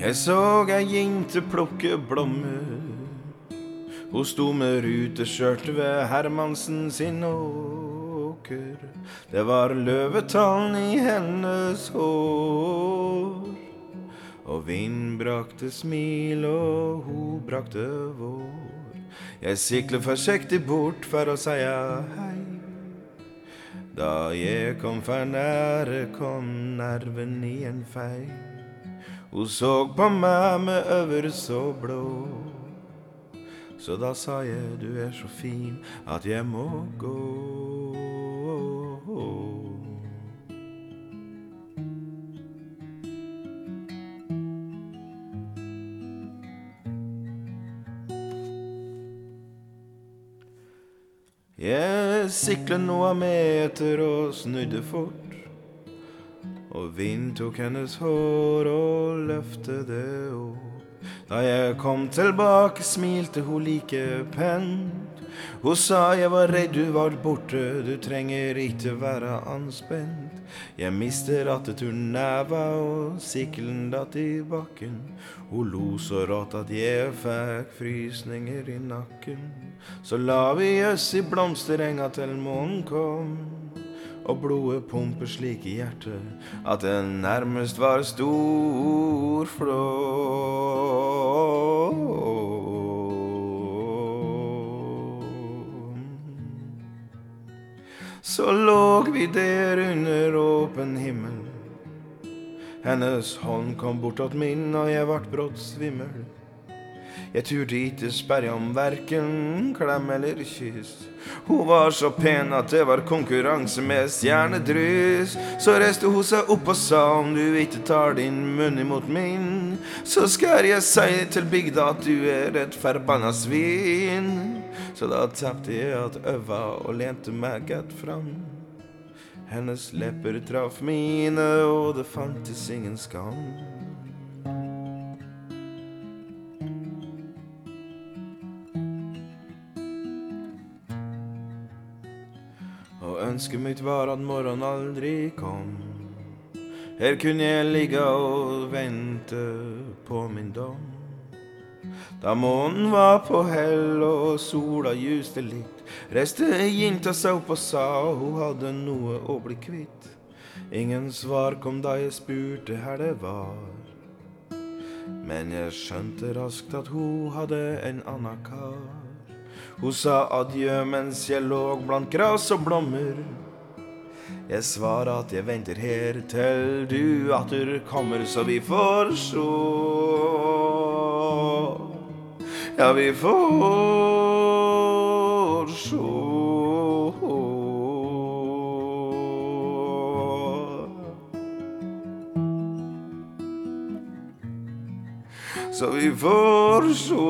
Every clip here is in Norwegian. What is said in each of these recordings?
Jeg så ei jente plukke blommer. Hun sto med ruteskjørt ved Hermansen sin åker. Det var løvetann i hennes hår. Og vind brakte smil, og hun brakte vår. Jeg sikler forsiktig bort for å si hei. Da jeg kom for nære, kom nerven i en fei. Hun så på meg med øver så blå. Så da sa jeg du er så fin at jeg må gå. Jeg siklet noen meter og snudde fort. Og vind tok hennes hår og løftet det opp. Da jeg kom tilbake, smilte hun like pent. Hun sa jeg var redd du var borte, du trenger ikke være anspent. Jeg mister ratteturnneva og sikkelen datt i bakken. Hun lo så rått at jeg fikk frysninger i nakken. Så la vi oss i blomsterenga til månen kom. Og blodet pumper slik i hjertet at det nærmest var storflom. Så låg vi der under åpen himmel. Hennes hånd kom bortåt min, og jeg vart brått svimmel. Jeg turte ikke sperre om verken klem eller kyss. Hun var så pen at det var konkurranse med stjernedryss. Så reiste hun seg opp og sa om du ikke tar din munn imot min, så skal jeg si til bygda at du er et forbanna svin. Så da tapte jeg at øva og lente meg godt fram. Hennes lepper traff mine, og det fantes ingen skam. Ønsket mitt var at morgenen aldri kom. Her kunne jeg ligge og vente på min dom. Da månen var på hell og sola juste litt, reiste jenta seg opp og sa hun hadde noe å bli kvitt. Ingen svar kom da jeg spurte her det var. Men jeg skjønte raskt at hun hadde en annen kar. Hun sa adjø mens jeg lå blant gras og blommer. Jeg svarer at jeg venter her til du atter kommer, så vi får sjå. Ja, vi får sjå. Så vi får sjå.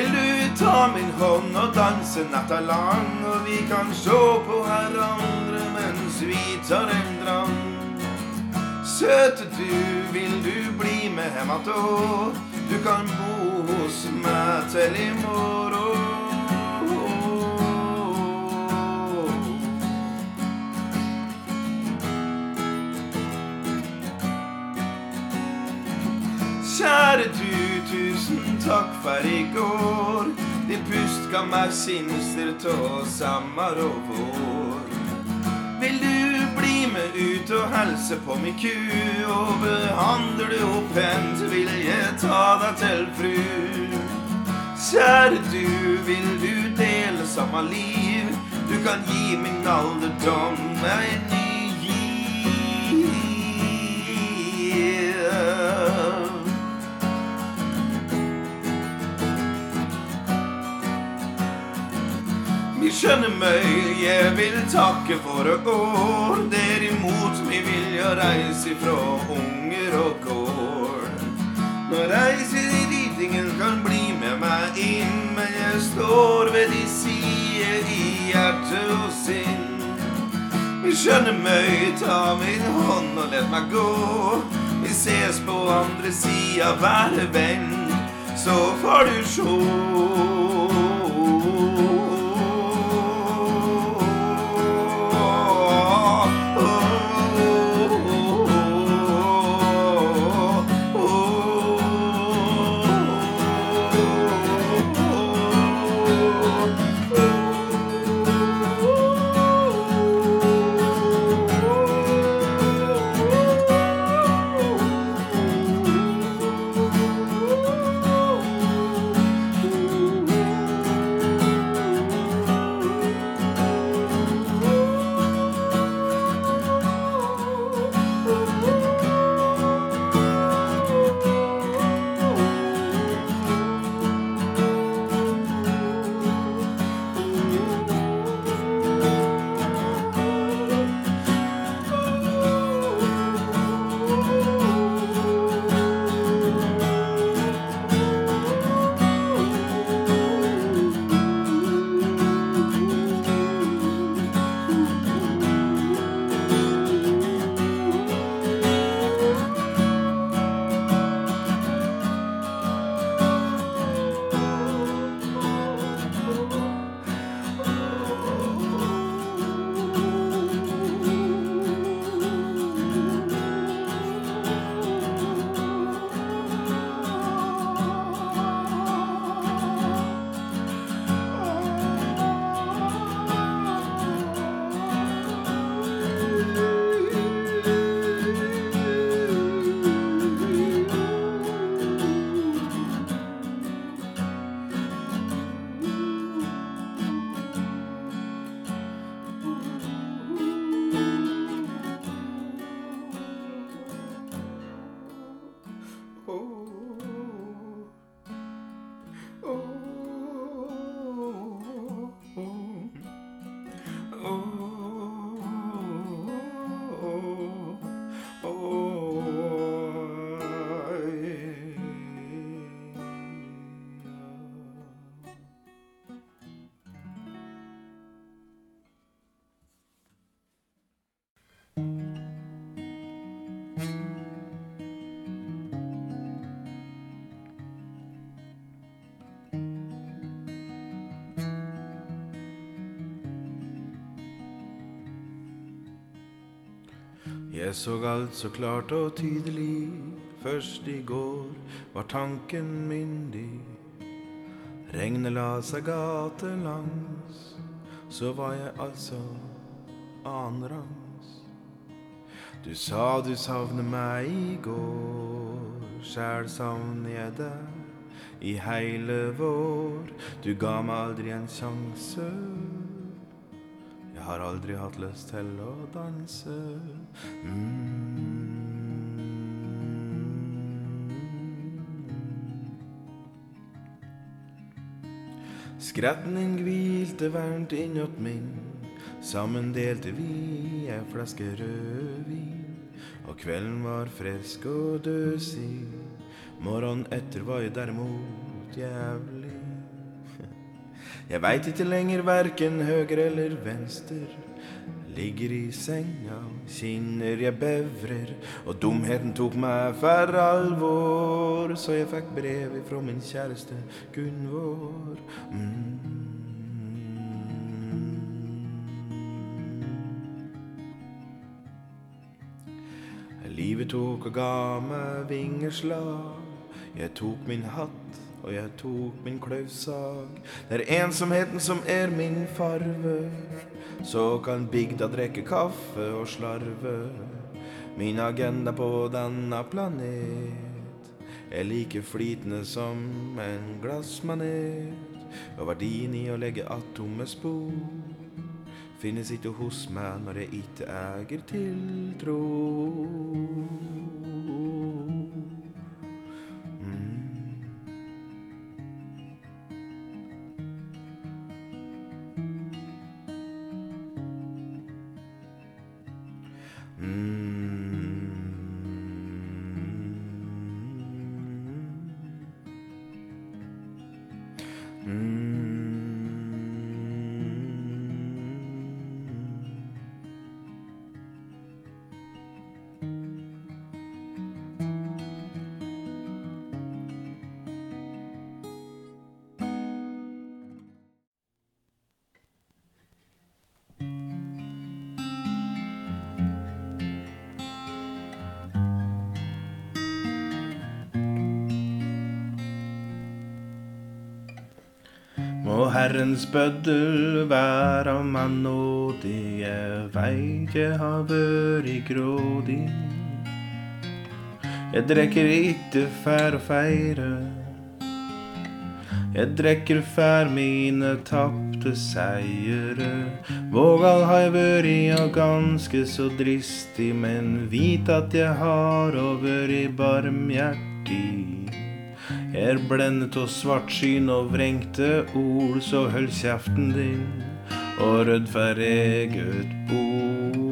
Vil du ta min hånd og danse natta lang, og vi kan se på hverandre mens vi tar en dram? Søte du, vil du bli med hjem attå? Du kan bo hos meg til i morgen. Takk for i går. Din pust ga meg sinster tå sommer og vår. Vil du bli med ut og helse på mi ku, og behandler du opp pent, vil jeg ta deg til fru. Kjære du, vil du dele samme liv? Du kan gi min alderdom ei ny Skjønner meg, jeg vil takke for å år. Derimot, vi vil jo reise ifra unger og kår. Nå reiser de dit ingen kan bli med meg inn, men jeg står ved de sider i hjerte og sinn. Vi skjønner meg, ta min hånd og let meg gå. Vi ses på andre sida, være venn, så får du sjå. Jeg så alt så klart og tydelig. Først i går var tanken myndig. Regnet la seg gatelangs. Så var jeg altså annenrangs. Du sa du savner meg i går. Sjæl savner jeg deg i heile vår. Du ga meg aldri en sjanse. Har aldri hatt lyst til å danse. Mm. Skretten hvilte varmt innåt min. Sammen delte vi ei flaske rødvin. Og kvelden var frisk og døsig. Morgenen etter var jeg derimot jævlig. Jeg veit ikke lenger verken høyre eller venstre. Ligger i senga, kinner jeg bevrer, og dumheten tok meg for alvor. Så jeg fikk brev ifra min kjæreste Gunvor. Mm. Livet tok og ga meg vingeslag. Jeg tok min hatt og jeg tok min klausag. Det er ensomheten som er min farve. så kan bygda drikke kaffe og slarve. Min agenda på denne planet er like flytende som en glassmanet. Og verdien i å legge atomespor finnes ikke hos meg når jeg ikke eier tiltro. Herrens bøddel væra meg nådig, jeg veit jeg har vært grådig. Jeg drikker ikke fær å feire. Jeg drikker fær mine tapte seire. Vågal har jeg vært og ganske så dristig, men vit at jeg har og vært barmhjertig. Er blendet av svartsyn og vrengte ord, så hold kjeften din og for eget bord.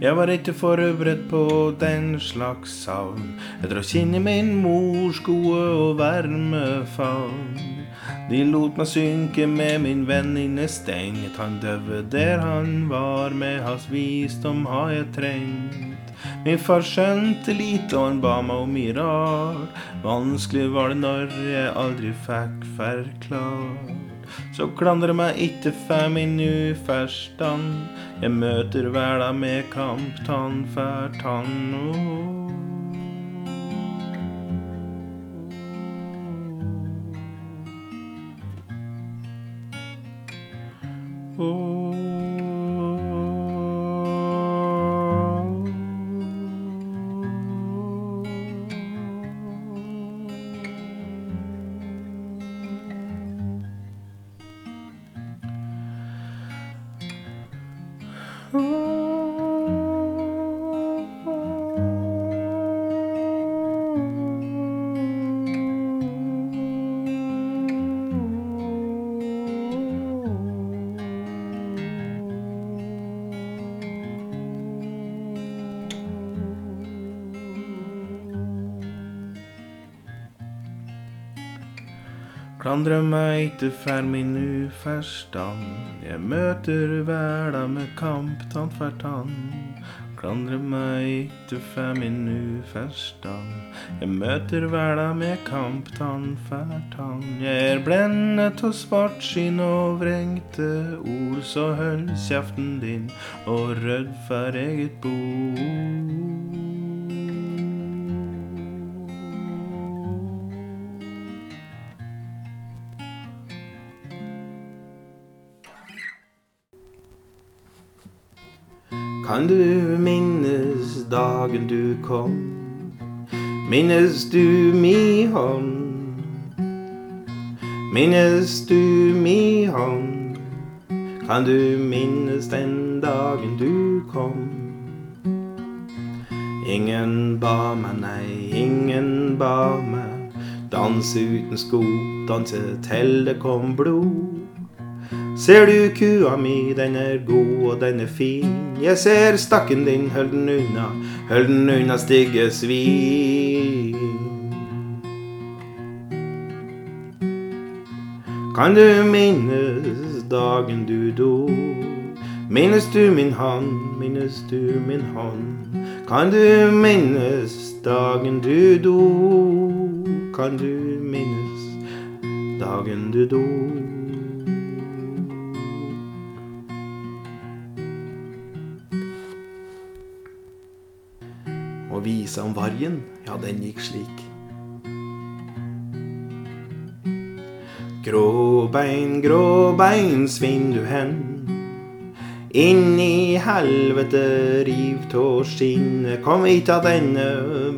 Jeg var ikke forberedt på den slags savn, etter å kjenne min mors gode og varme favn. De lot meg synke med min venninne stengt. Han døde der han var, med hans visdom har jeg trengt. Min far skjønte lite, og han ba meg om mye rart. Vanskelig var det når jeg aldri fikk forklart. Så klandre meg ikke for min uforstand. Jeg møter verda med kamp tann for tann. Klandre meg ikke for min uforstand. Jeg møter verda med kamp tann for tann. Klandrer meg ikke for min uforstand. Jeg møter verda med kamp tann for tann. Jeg er blendet av svartskinn og vrengte ord, så hold kjeften din og rødd for eget bord. Kan du minnes dagen du kom? Minnes du mi hånd? Minnes du mi hånd? Kan du minnes den dagen du kom? Ingen ba meg, nei, ingen ba meg danse uten sko, danse til det kom blod. Ser du kua mi, den er god og den er fin. Jeg ser stakken din, hold den unna, hold den unna stygge svin. Kan du minnes dagen du do? Minnes du min hånd, minnes du min hånd? Kan du minnes dagen du do? Kan du minnes dagen du do? Visa om vargen, ja, den gikk slik. Gråbein, gråbein, svinn du hen. Inn i helvete, riv tå skinnet. Kom hit av denne,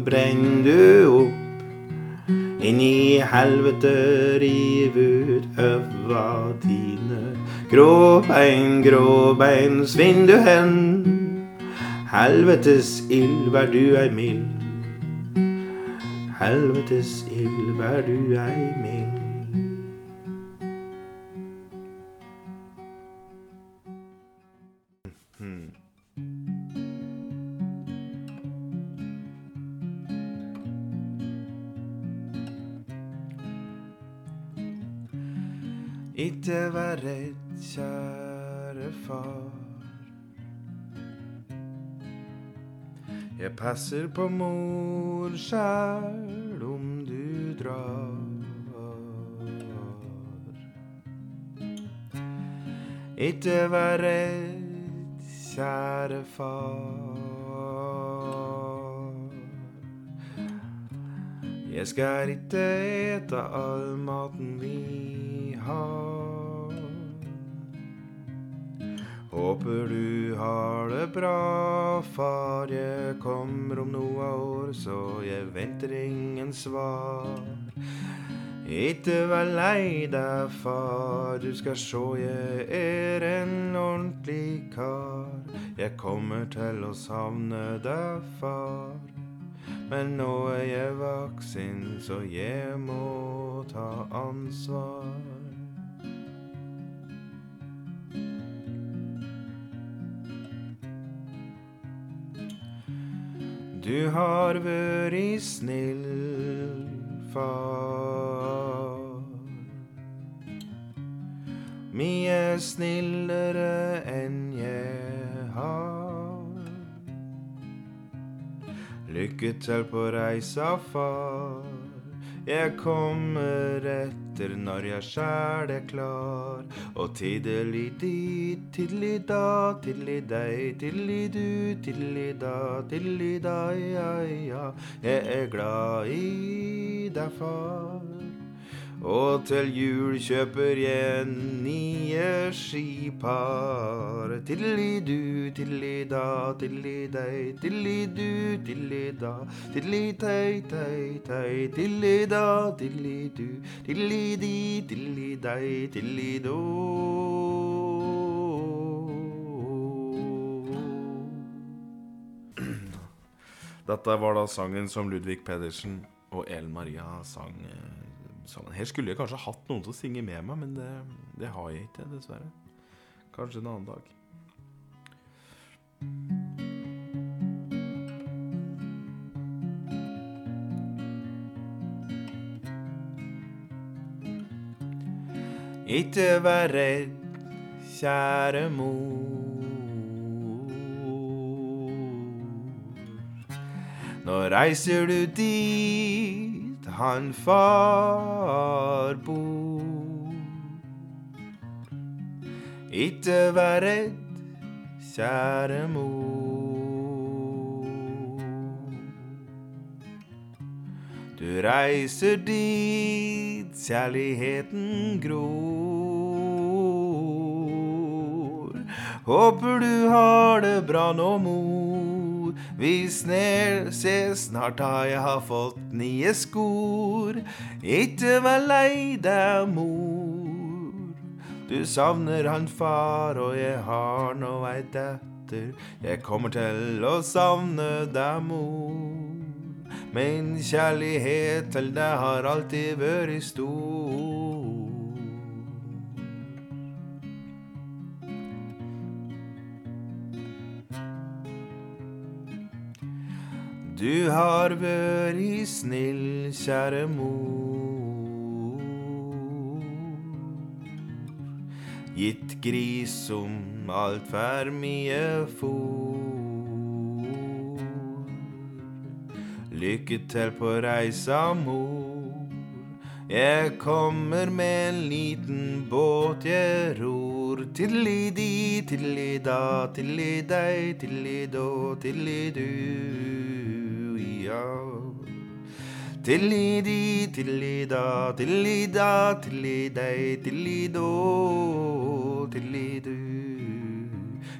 brenn du opp. Inn i helvete, riv ut øva dine. Gråbein, gråbein, svinn du hen. Helvetes ild, vær du ei mild. Helvetes ild, vær du ei mild. Ikke vær redd, kjære far. Jeg passer på mor sjæl om du drar. Ikke vær redd, kjære far. Jeg skal ikke ete all maten vi har. Håper du har det bra, far. Jeg kommer om noe år, så jeg venter ingen svar. Ikke vær lei deg, far, du skal sjå jeg er en ordentlig kar. Jeg kommer til å savne deg, far. Men nå er jeg voksen, så jeg må ta ansvar. Du har vært snill, far. Mye snillere enn jeg har. Lykke til på reisa, far. Jeg kommer etter når jeg sjæl er klar. Og tiddeli dit, tiddeli da, tiddeli dei, tiddeli du, tiddeli da, tiddeli da, ja, ja. Jeg er glad i deg, far. Og til jul kjøper jeg nye skipar. Tiddeli-du, tiddeli-da, tiddeli-dei, tiddeli-du, tiddeli-da, tiddeli-tei, tei, tei, tiddeli-da, tiddeli-du, tiddeli-di, tiddeli-dei, tiddeli-do. Dette var da sangen som Ludvig Pedersen og Elen Maria sang. Eh, sangen. Her skulle jeg kanskje hatt noen til å synge med meg, men det, det har jeg ikke, dessverre. Kanskje en annen dag. Ikke vær redd, kjære mor. Nå reiser du dit han far bor. Ikke vær redd, kjære mor. Du reiser dit kjærligheten gror. Håper du har det bra nå, mor. Vi sner, se, snart har jeg har fått nye skor. Ikke vær lei deg, mor. Du savner han far, og jeg har nå ei datter. Jeg kommer til å savne deg, mor. Min kjærlighet til deg har alltid vært stor. Du har vært snill, kjære mor. Gitt gris om altfor mye fôr. Lykke til på reisa, mor. Jeg kommer med en liten båt jeg ror. Tiddeli-di, tiddeli-da, tiddeli-dei, tiddeli-do, tiddeli-du. Ja. Tilli-di, tilli-da, tilli-da, tilli-dei, tilli-do, tilli-du.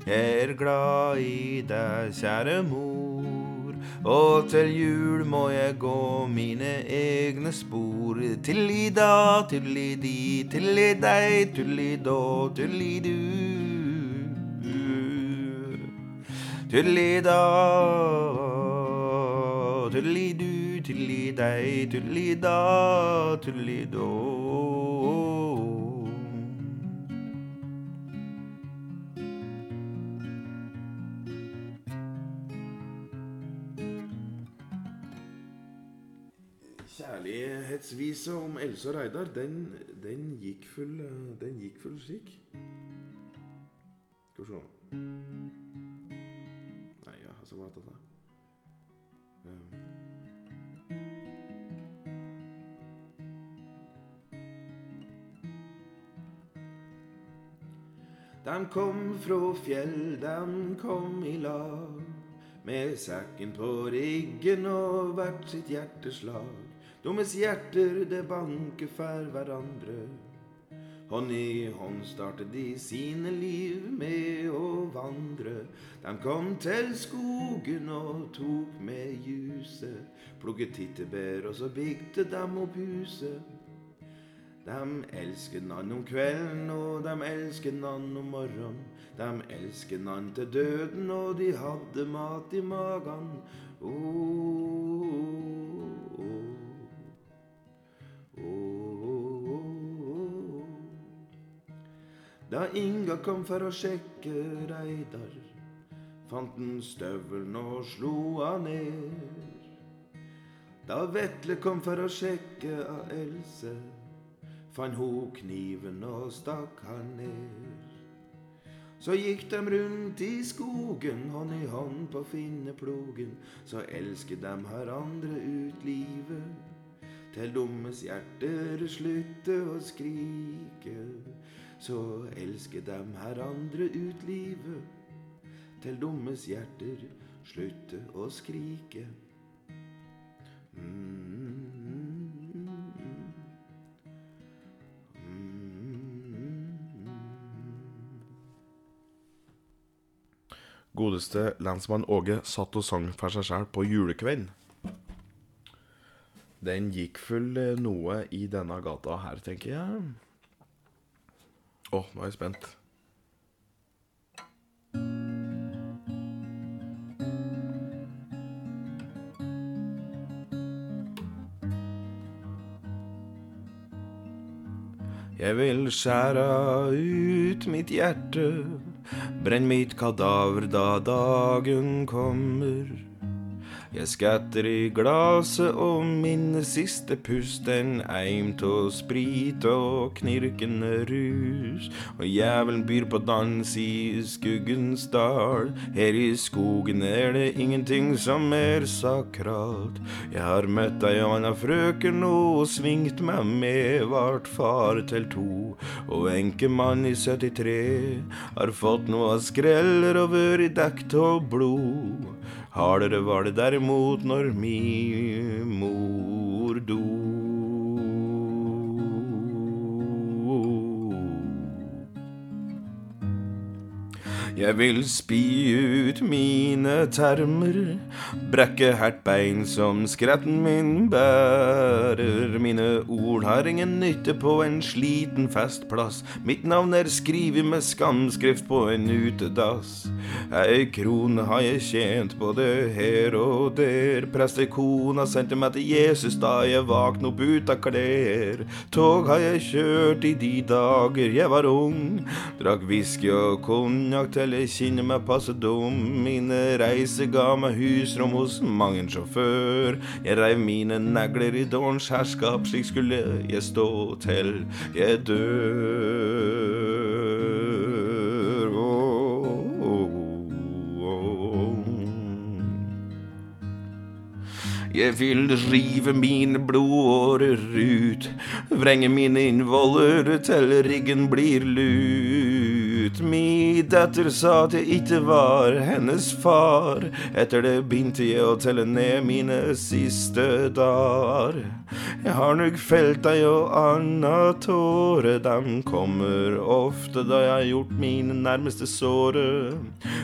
Jeg er glad i deg, kjære mor, og til jul må jeg gå mine egne spor. Tilli-da, tilli-di, tilli-dei, tulli-do, tulli-du. Tulli-da, tulli-du, tulli-dei, tulli-da, tulli-do. Kjærlighetsvisa om Else og Reidar, den, den gikk full Den gikk full slik. Skal vi se Nei, ja, så var det dette? De kom fra fjell, de kom i lag, med sekken på ryggen og hvert sitt hjerteslag. Dummes hjerter, det banker for hverandre. Hånd i hånd startet de sine liv med å vandre. De kom til skogen og tok med juset. Plukket tittebær, og så bygde dem opp huset. De elsket nann om kvelden, og de elsket nann om morgenen. De elsket nann til døden, og de hadde mat i magen. Da Inga kom for å sjekke Reidar, fant han støvelen og slo han ned. Da Vetle kom for å sjekke av Else, fant hun kniven og stakk han ned. Så gikk de rundt i skogen, hånd i hånd på finneplogen. Så elsket de hverandre ut livet, til dummes hjerter slutte å skrike. Så elsket de hverandre ut livet, til dummes hjerter slutte å skrike. Mm. Godeste lensmann Åge satt og sang for seg sjæl på julekvelden. Den gikk full noe i denne gata her, tenker jeg. Å, nå er jeg spent. Jeg vil skjære ut mitt hjerte, brenn mitt kadaver da dagen kommer. Jeg skatter i glaset og minner siste pust, en eim tå sprit og knirkende rus. Og jævelen byr på dans i skuggens dal, her i skogen er det ingenting som er sakralt. Jeg har møtt ei anna frøken og svingt meg med, vart far til to. Og enkemann i 73 har fått noe av skreller og vært dekt av blod. Hardere var det derimot når mi mor do. Jeg vil spy ut mine termer, brekke hvert bein som skretten min bærer. Mine ord har ingen nytte på en sliten festplass. Mitt navn er skrevet med skamskrift på en utedass. Ei krone har jeg tjent både her og der. Prestekona sendte meg til Jesus da jeg våkna opp ut av klær. Tog har jeg kjørt i de dager jeg var ung. Drakk whisky og konjakk til jeg kjenner meg passe dum. Mine reiser ga meg husrom hos mang en sjåfør. Jeg reiv mine negler i dårens herskap, slik skulle jeg stå til jeg dør. Oh, oh, oh, Jeg vil rive mine blodårer ut, vrenge mine innvoller til ryggen blir lur. Ut. Mi datter sa jeg ikke var hennes far. Etter det begynte jeg å telle ned mine siste dager. Jeg har nok felt ei og anna tåre, dem kommer ofte da jeg har gjort mine nærmeste såre.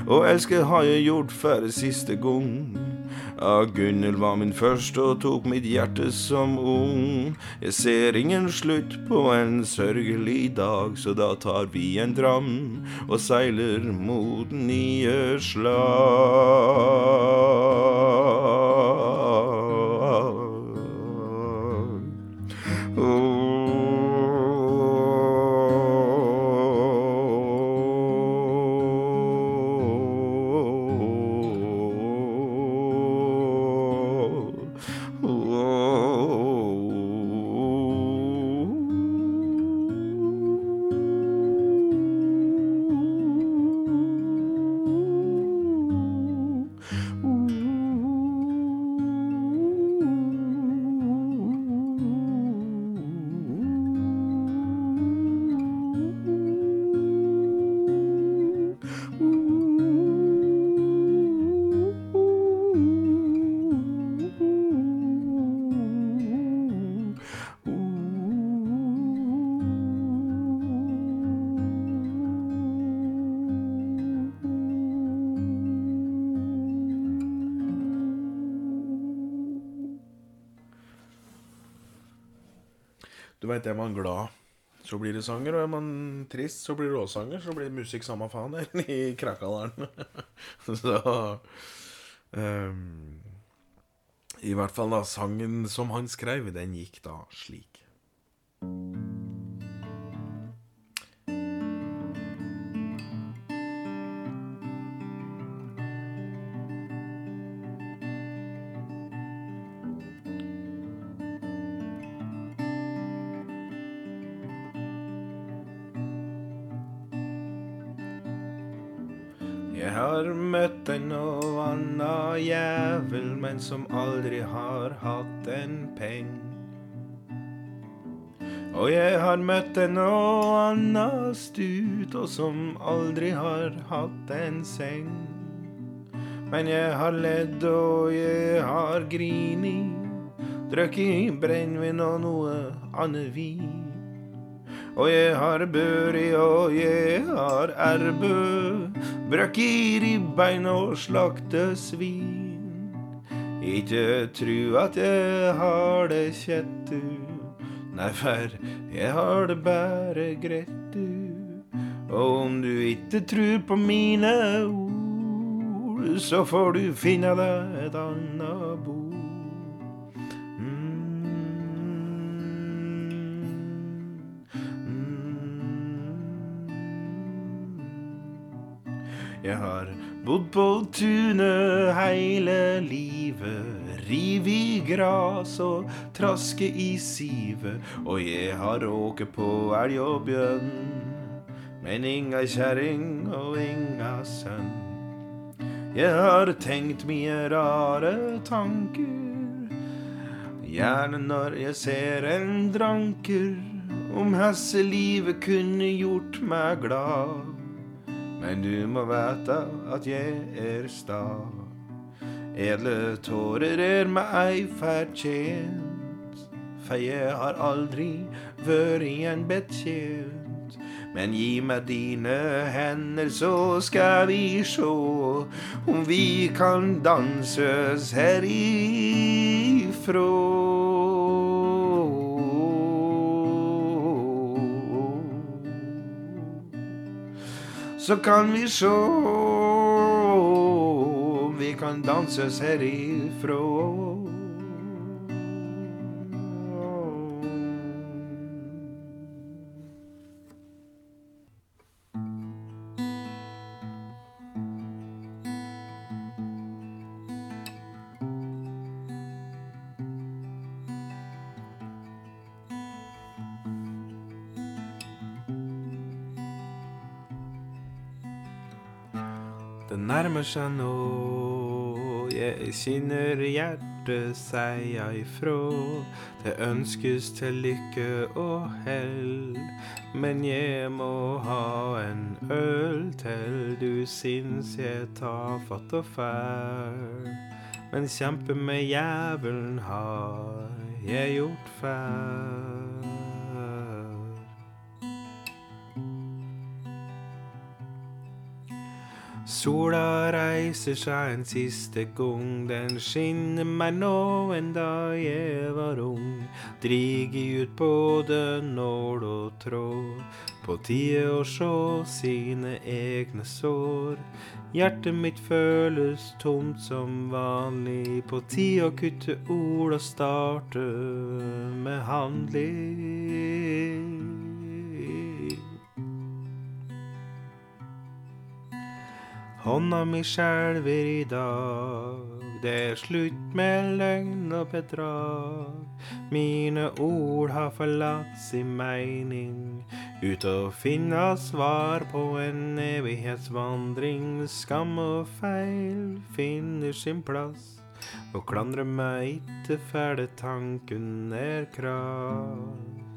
Og elske har jeg gjort for siste gang. Ja, Gunhild var min første og tok mitt hjerte som ung. Jeg ser ingen slutt på en sørgelig dag, så da tar vi en dram og seiler mot nye slag. Veit, er man glad, så blir det sanger. Og er man trist, så blir det også sanger. Så blir det musikk samme faen der i Krakadalen. så um, I hvert fall, da. Sangen som han skrev, den gikk da slik. Men som aldri har hatt en peng. Og jeg har møtt en anna stut, og som aldri har hatt en seng. Men jeg har ledd og jeg har grini, drukket brennevin og noe annet vin. Og jeg har børi og jeg har erbø, brøkk i ribbein og slakte svin. Ikke tru at jeg har det kjett, du. Nei, for jeg har det bare greit, du. Og om du ikke trur på mine ord, så får du finne deg et annet bord. Jeg har bodd på tunet heile livet, riv i gras og traske i sivet, og jeg har åket på elg og bjørn, men inga kjerring og inga sønn. Jeg har tenkt mye rare tanker, gjerne når jeg ser en dranker, om hesselivet kunne gjort meg glad. Men du må vite at jeg er sta. Edle tårer er meg fortjent, for jeg har aldri vært en betjent. Men gi meg dine hender, så skal vi sjå om vi kan danses herifrå. Så kan vi sjå om vi kan danses herifrå. Det nærmer seg nå, jeg kjenner hjertet seia ifrå. Det ønskes til lykke og hell, men jeg må ha en øl til du syns jeg tar fatt og fær. Men kjempe med jævelen har jeg gjort før. Sola reiser seg en siste gang, den skinner meg nå enn da jeg var ung. Driger ut både nål og tråd, på tide å sjå sine egne sår. Hjertet mitt føles tomt som vanlig, på tide å kutte ord og starte med handling. Hånda mi skjelver i dag, det er slutt med løgn og bedrag. Mine ord har forlatt sin mening, ut å finne svar på en evighetsvandring. Skam og feil finner sin plass, og klandrer meg ikke fæle tanken er krass.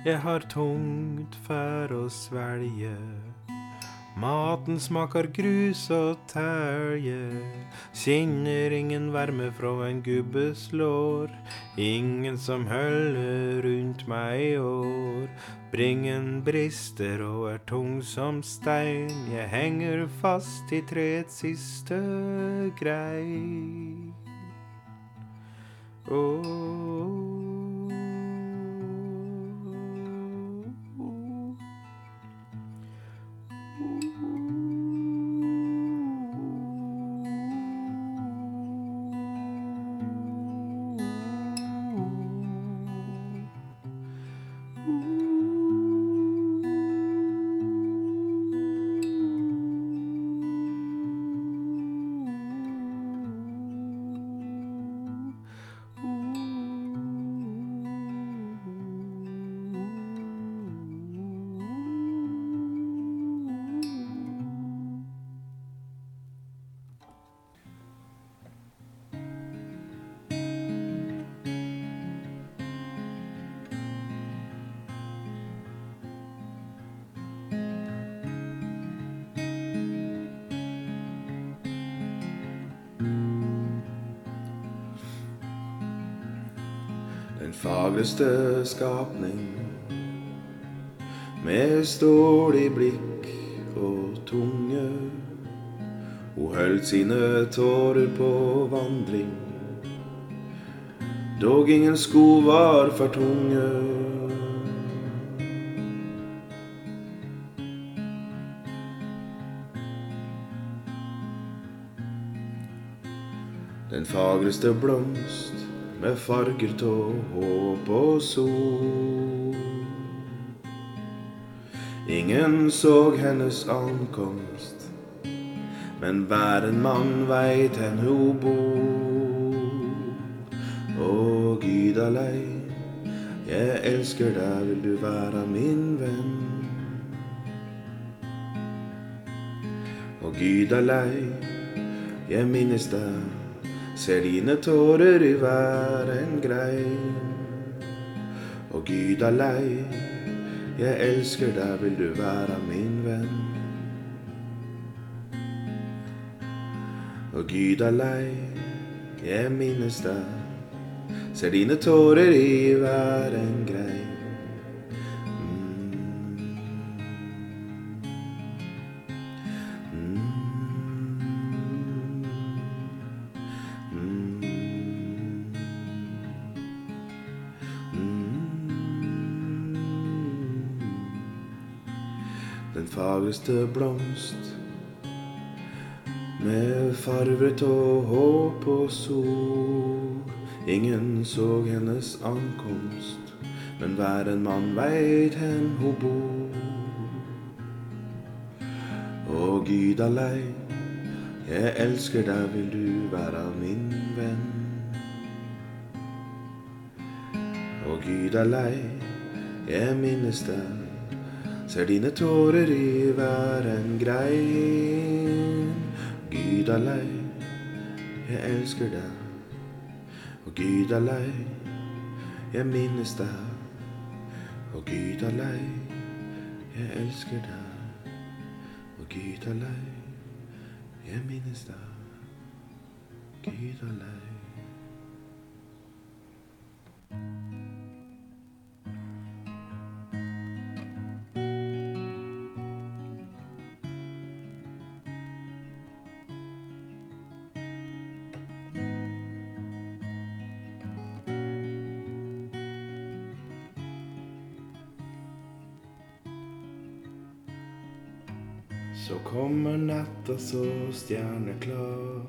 Jeg har tungt for å svelge. Maten smaker grus og telje. Kjenner ingen varme fra en gubbes lår. Ingen som holder rundt meg i år. Bringen brister og er tung som stein. Jeg henger fast i treets siste grein. Oh. Den fagreste skapning med stålig blikk og tunge. Hun holdt sine tårer på vandring, dog ingen sko var for tunge. Den fagreste blomst med farger tå håp og sol. Ingen så hennes ankomst, men hver en mann veit hen hun bor. Å, Gud alei, jeg elsker deg, vil du være min venn? Å, Gud alei, jeg minnes deg. Ser dine tårer i hver en grein. Og Gud er lei, jeg elsker deg, vil du være min venn? Og Gud er lei, jeg minnes deg. Ser dine tårer i hver en grein. Den fagreste blomst med farvet og håp og sol. Ingen så hennes ankomst, men hver en mann veit hen hun bor. Å Gud alei, jeg elsker deg, vil du være min venn? Å Gud alei, jeg minnes deg. Ser dine tårer i hver en grein. Gud er lei, jeg elsker deg. Og Gud er lei, jeg minnes deg. Og Gud er lei, jeg elsker deg. Og Gud er lei, jeg minnes deg. Gud er lei. Så stjerneklar.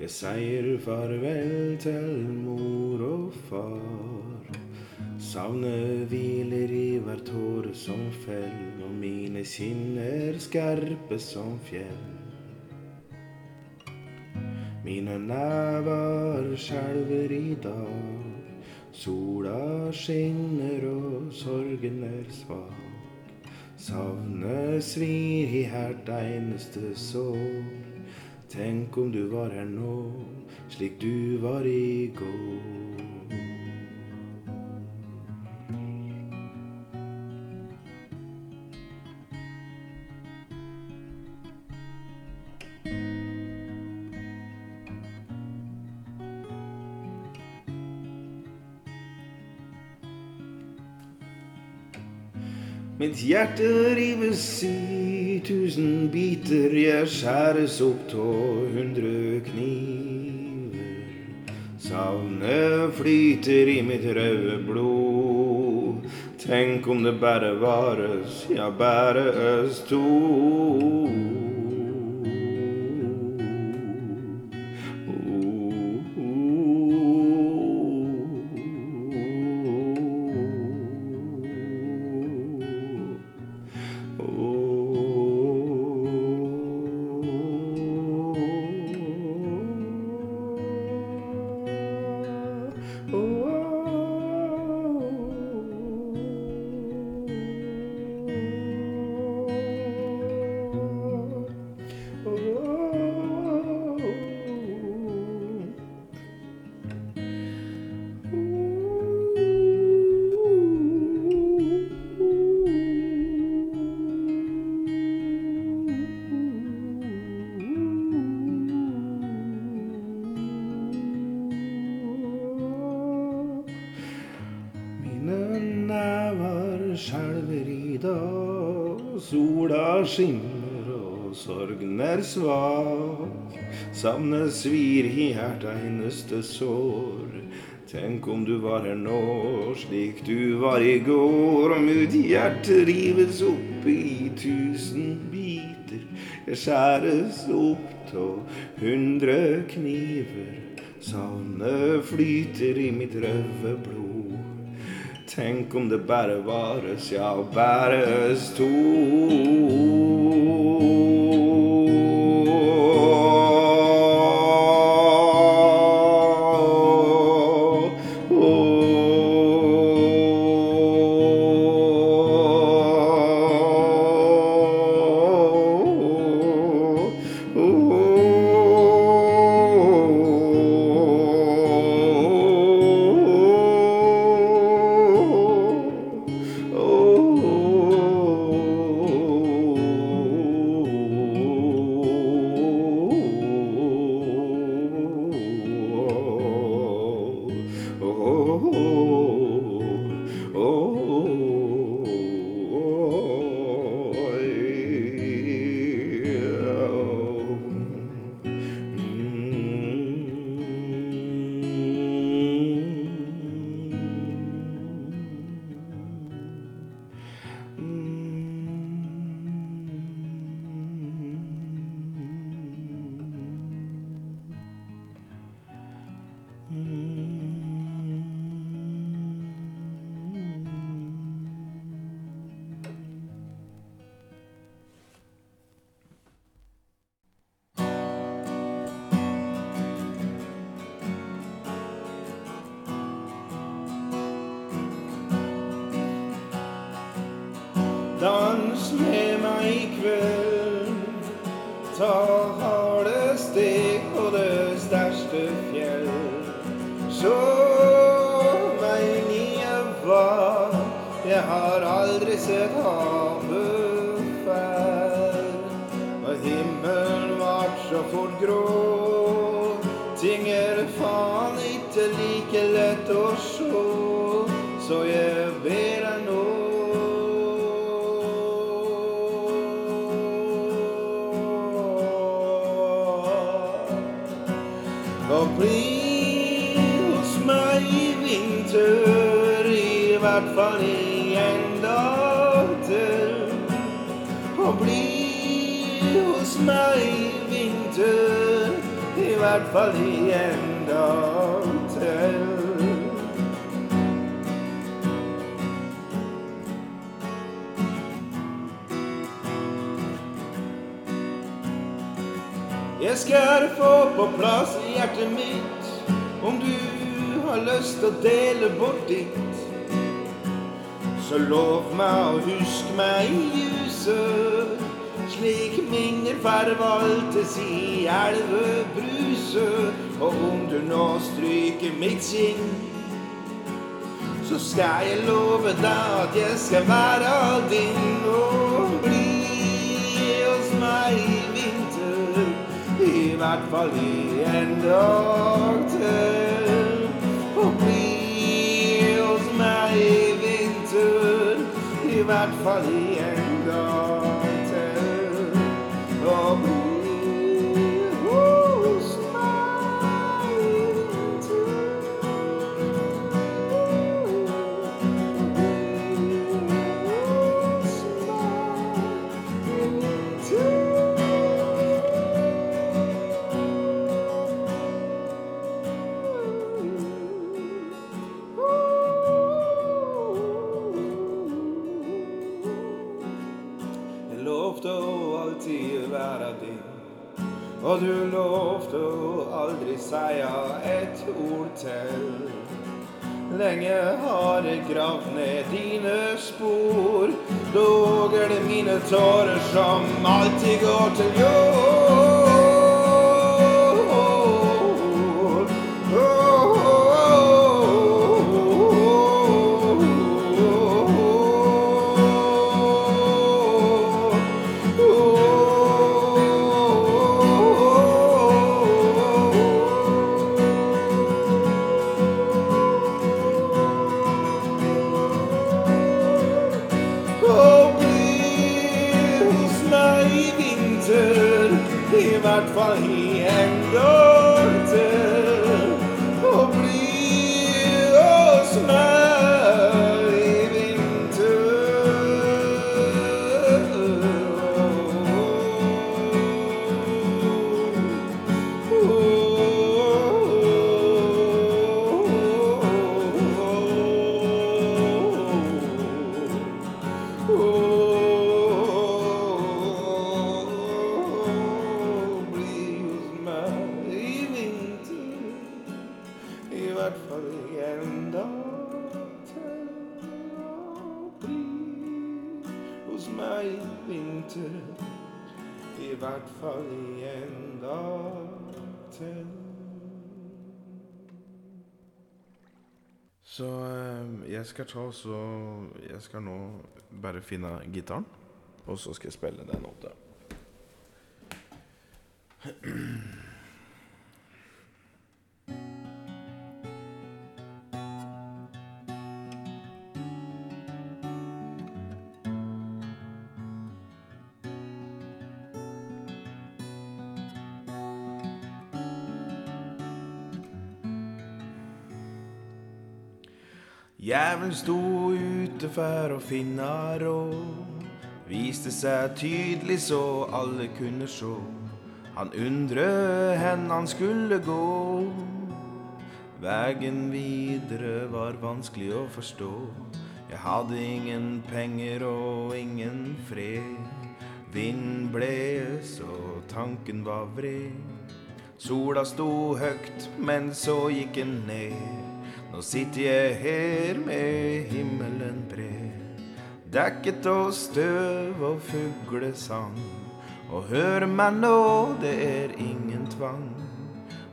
Jeg sier farvel til mor og far. Savnet hviler i hver tåre som fell, og mine kinner skarpe som fjell. Mine never skjelver i dag. Sola skinner og sorgen er svak. Savnet svir i hvert eneste sår. Tenk om du var her nå, slik du var i går. Mitt hjerte rives i tusen biter, jeg skjæres opp av hundre kniver. Savnet flyter i mitt røde blod. Tenk om det bare vares, ja, bare oss to. Skinner og sorgen er svak. Savnet svir i hjertet eneste sår. Tenk om du var her nå, slik du var i går. Om mitt hjerte rives opp i tusen biter. Jeg skjæres opp av hundre kniver. Savnet flyter i mitt røde blod. Tenk om det bare vares, ja, bare oss to. Himmelen vart så fort grå. Ting er faen ikke like lett å sjå, så jeg ber deg nå. Og bli hos meg i vinter, i hvert fall i meg i vinter, i hvert fall i en dag til. Jeg skal få på plass i hjertet mitt om du har lyst til å dele bort ditt. Så lov meg å huske meg i ljuset, slik minner forvaltes i elvebruset. Og om du nå stryker mitt kinn, så skal jeg love deg at jeg skal være din og bli hos meg i vinter. I hvert fall i en dag til. Og bli hos meg i vinter. I hvert fall i en dag skal ta så Jeg skal nå bare finne gitaren, og så skal jeg spille den nota. Jævelen sto ute for å finne råd. Viste seg tydelig så alle kunne sjå. Han undre hen han skulle gå. Vegen videre var vanskelig å forstå. Jeg hadde ingen penger og ingen fred. Vind bles og tanken var vred. Sola sto høgt, men så gikk den ned. Nå sitter jeg her med himmelen bred. dekket av støv og fuglesang. Og hør meg nå, det er ingen tvang.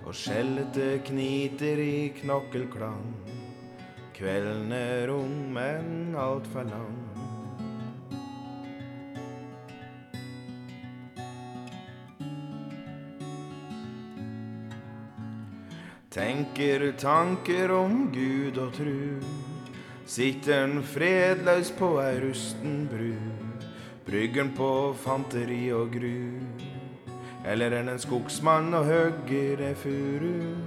Og skjellete kniter i knokkelklang. Kvelden er ung, men altfor lang. Tenker tanker om Gud og tru. Sitter en fredløs på ei rusten bru. Bryggen på fanteri og gru. Eller er en skogsmann og hogger ei furu.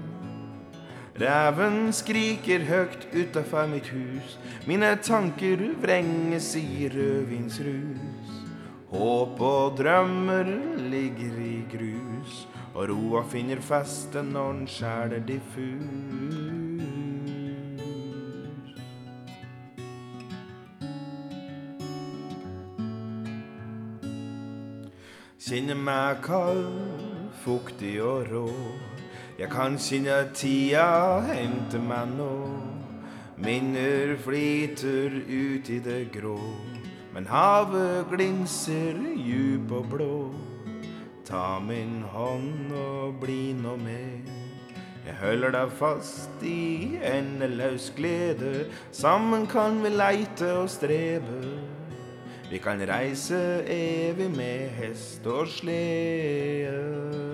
Reven skriker høgt utafor mitt hus. Mine tanker vrenges i rødvinsrus. Håp og drømmer ligger i grus. Og roa finner feste når den skjæler diffus. Kjenner meg kald, fuktig og rå. Jeg kan kjenne tida hente meg nå. Minner flyter ut i det grå. Men havet glinser djup og blå. Ta min hånd og bli nå med. Jeg holder deg fast i endeløs glede. Sammen kan vi leite og strebe. Vi kan reise evig med hest og slede.